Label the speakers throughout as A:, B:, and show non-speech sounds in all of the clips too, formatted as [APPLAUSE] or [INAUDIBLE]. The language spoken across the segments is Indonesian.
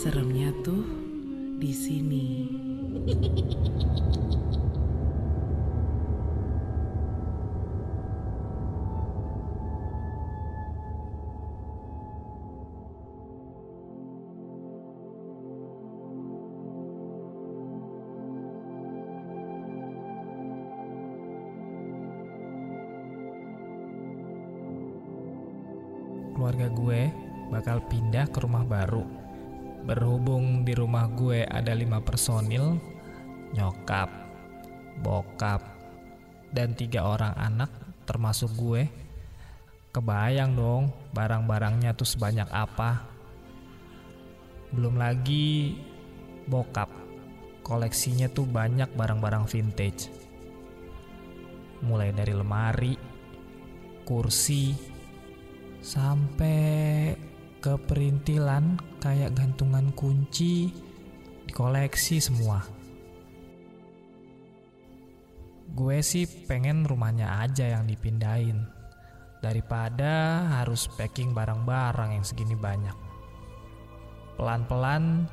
A: Seremnya tuh di sini.
B: keluarga gue bakal pindah ke rumah baru. Berhubung di rumah gue ada lima personil, nyokap, bokap, dan tiga orang anak termasuk gue. Kebayang dong barang-barangnya tuh sebanyak apa. Belum lagi bokap, koleksinya tuh banyak barang-barang vintage. Mulai dari lemari, kursi, sampai ke perintilan kayak gantungan kunci dikoleksi semua. Gue sih pengen rumahnya aja yang dipindahin daripada harus packing barang-barang yang segini banyak. Pelan-pelan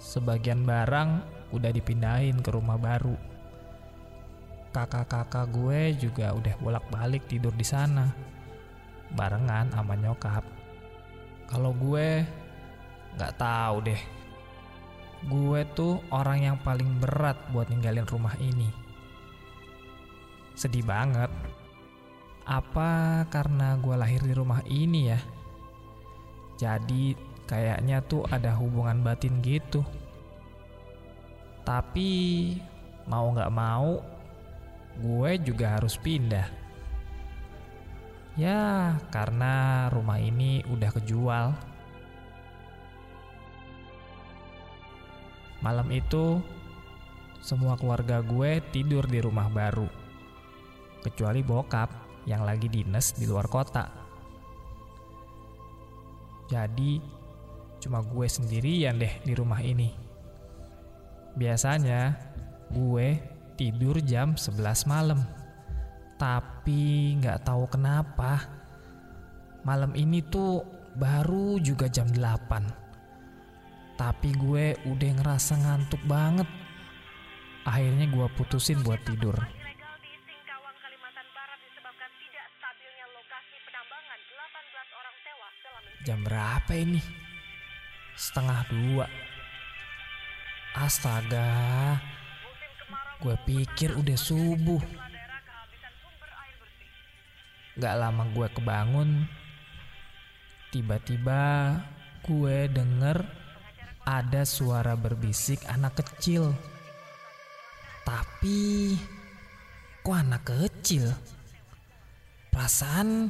B: sebagian barang udah dipindahin ke rumah baru. Kakak-kakak gue juga udah bolak-balik tidur di sana barengan sama nyokap. Kalau gue nggak tahu deh. Gue tuh orang yang paling berat buat ninggalin rumah ini. Sedih banget. Apa karena gue lahir di rumah ini ya? Jadi kayaknya tuh ada hubungan batin gitu. Tapi mau nggak mau, gue juga harus pindah. Ya, karena rumah ini udah kejual. Malam itu, semua keluarga gue tidur di rumah baru. Kecuali bokap yang lagi dinas di luar kota. Jadi, cuma gue sendirian deh di rumah ini. Biasanya, gue tidur jam 11 malam. Tapi nggak tahu kenapa malam ini tuh baru juga jam 8. Tapi gue udah ngerasa ngantuk banget. Akhirnya gue putusin buat tidur.
C: ilegal di Singkawang, Kalimantan Barat disebabkan tidak stabilnya lokasi penambangan 18 orang tewas dalam
B: Jam berapa ini? Setengah dua. Astaga, gue pikir udah subuh. Gak lama gue kebangun, tiba-tiba gue denger ada suara berbisik anak kecil. Tapi, kok anak kecil? Perasaan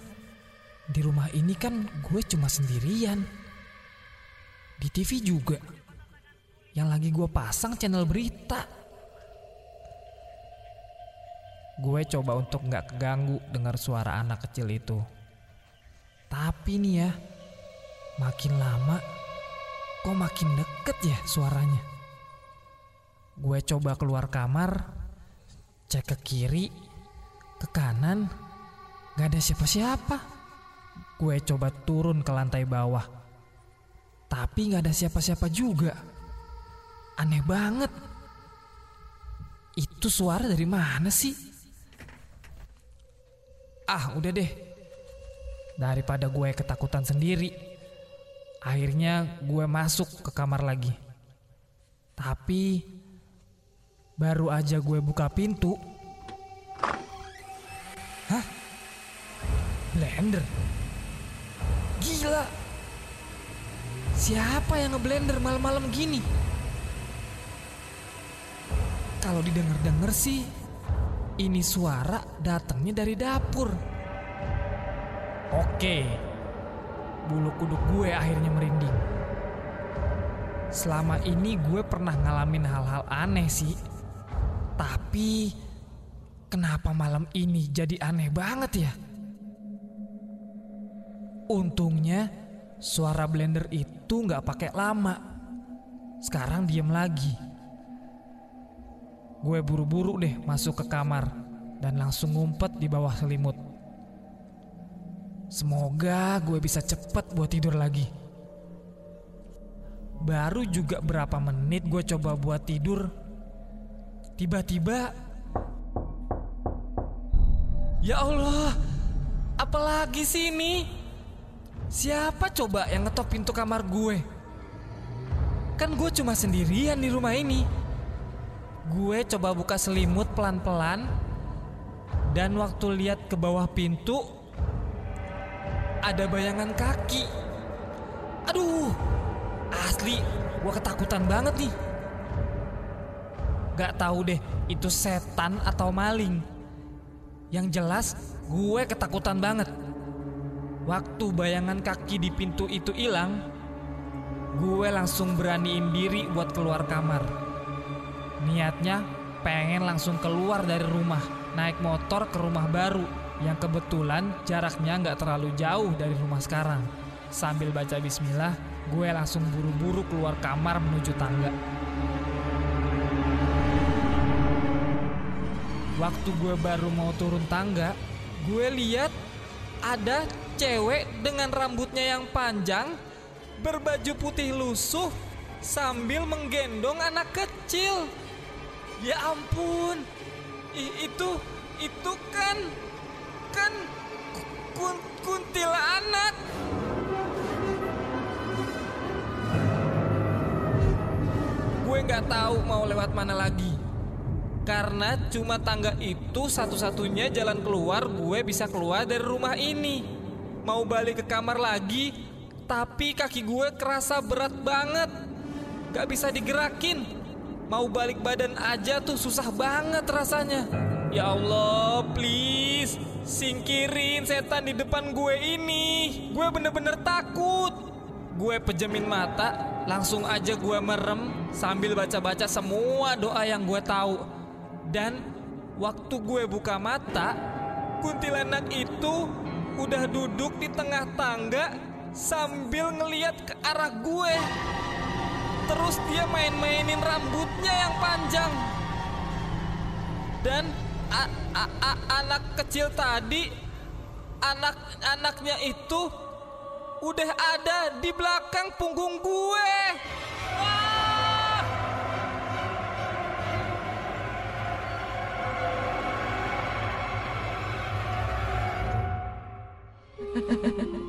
B: di rumah ini kan gue cuma sendirian. Di TV juga. Yang lagi gue pasang channel berita. Gue coba untuk nggak keganggu dengar suara anak kecil itu. Tapi nih ya, makin lama kok makin deket ya suaranya. Gue coba keluar kamar, cek ke kiri, ke kanan, gak ada siapa-siapa. Gue coba turun ke lantai bawah, tapi gak ada siapa-siapa juga. Aneh banget. Itu suara dari mana sih? Ah, udah deh. Daripada gue ketakutan sendiri, akhirnya gue masuk ke kamar lagi. Tapi baru aja gue buka pintu. Hah? Blender? Gila. Siapa yang ngeblender malam-malam gini? Kalau didengar-dengar sih, ini suara datangnya dari dapur. Oke, bulu kuduk gue akhirnya merinding. Selama ini gue pernah ngalamin hal-hal aneh sih. Tapi kenapa malam ini jadi aneh banget ya? Untungnya suara blender itu nggak pakai lama. Sekarang diem lagi. Gue buru-buru deh masuk ke kamar dan langsung ngumpet di bawah selimut. Semoga gue bisa cepet buat tidur lagi. baru juga berapa menit gue coba buat tidur. Tiba-tiba, ya Allah, apalagi sih ini? Siapa coba yang ngetok pintu kamar gue? Kan gue cuma sendirian di rumah ini. Gue coba buka selimut pelan-pelan, dan waktu lihat ke bawah pintu, ada bayangan kaki. Aduh, asli gue ketakutan banget nih. Gak tahu deh itu setan atau maling. Yang jelas gue ketakutan banget. Waktu bayangan kaki di pintu itu hilang, gue langsung beraniin diri buat keluar kamar. Niatnya pengen langsung keluar dari rumah, naik motor ke rumah baru yang kebetulan jaraknya nggak terlalu jauh dari rumah sekarang. Sambil baca bismillah, gue langsung buru-buru keluar kamar menuju tangga. Waktu gue baru mau turun tangga, gue lihat ada cewek dengan rambutnya yang panjang, berbaju putih lusuh, sambil menggendong anak kecil. Ya ampun, i- itu itu kan kan kun, kuntilanak. Gue nggak tahu mau lewat mana lagi. Karena cuma tangga itu satu-satunya jalan keluar gue bisa keluar dari rumah ini. Mau balik ke kamar lagi, tapi kaki gue kerasa berat banget. Gak bisa digerakin. Mau balik badan aja tuh susah banget rasanya. Ya Allah, please singkirin setan di depan gue ini. Gue bener-bener takut. Gue pejemin mata, langsung aja gue merem sambil baca-baca semua doa yang gue tahu. Dan waktu gue buka mata, kuntilanak itu udah duduk di tengah tangga sambil ngeliat ke arah gue. Terus dia main-mainin rambutnya yang panjang. Dan a- a- a- anak kecil tadi, anak-anaknya itu udah ada di belakang punggung gue.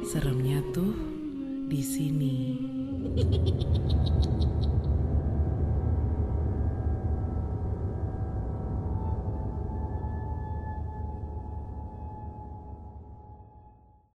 A: Seremnya tuh di sini. [LAUGHS]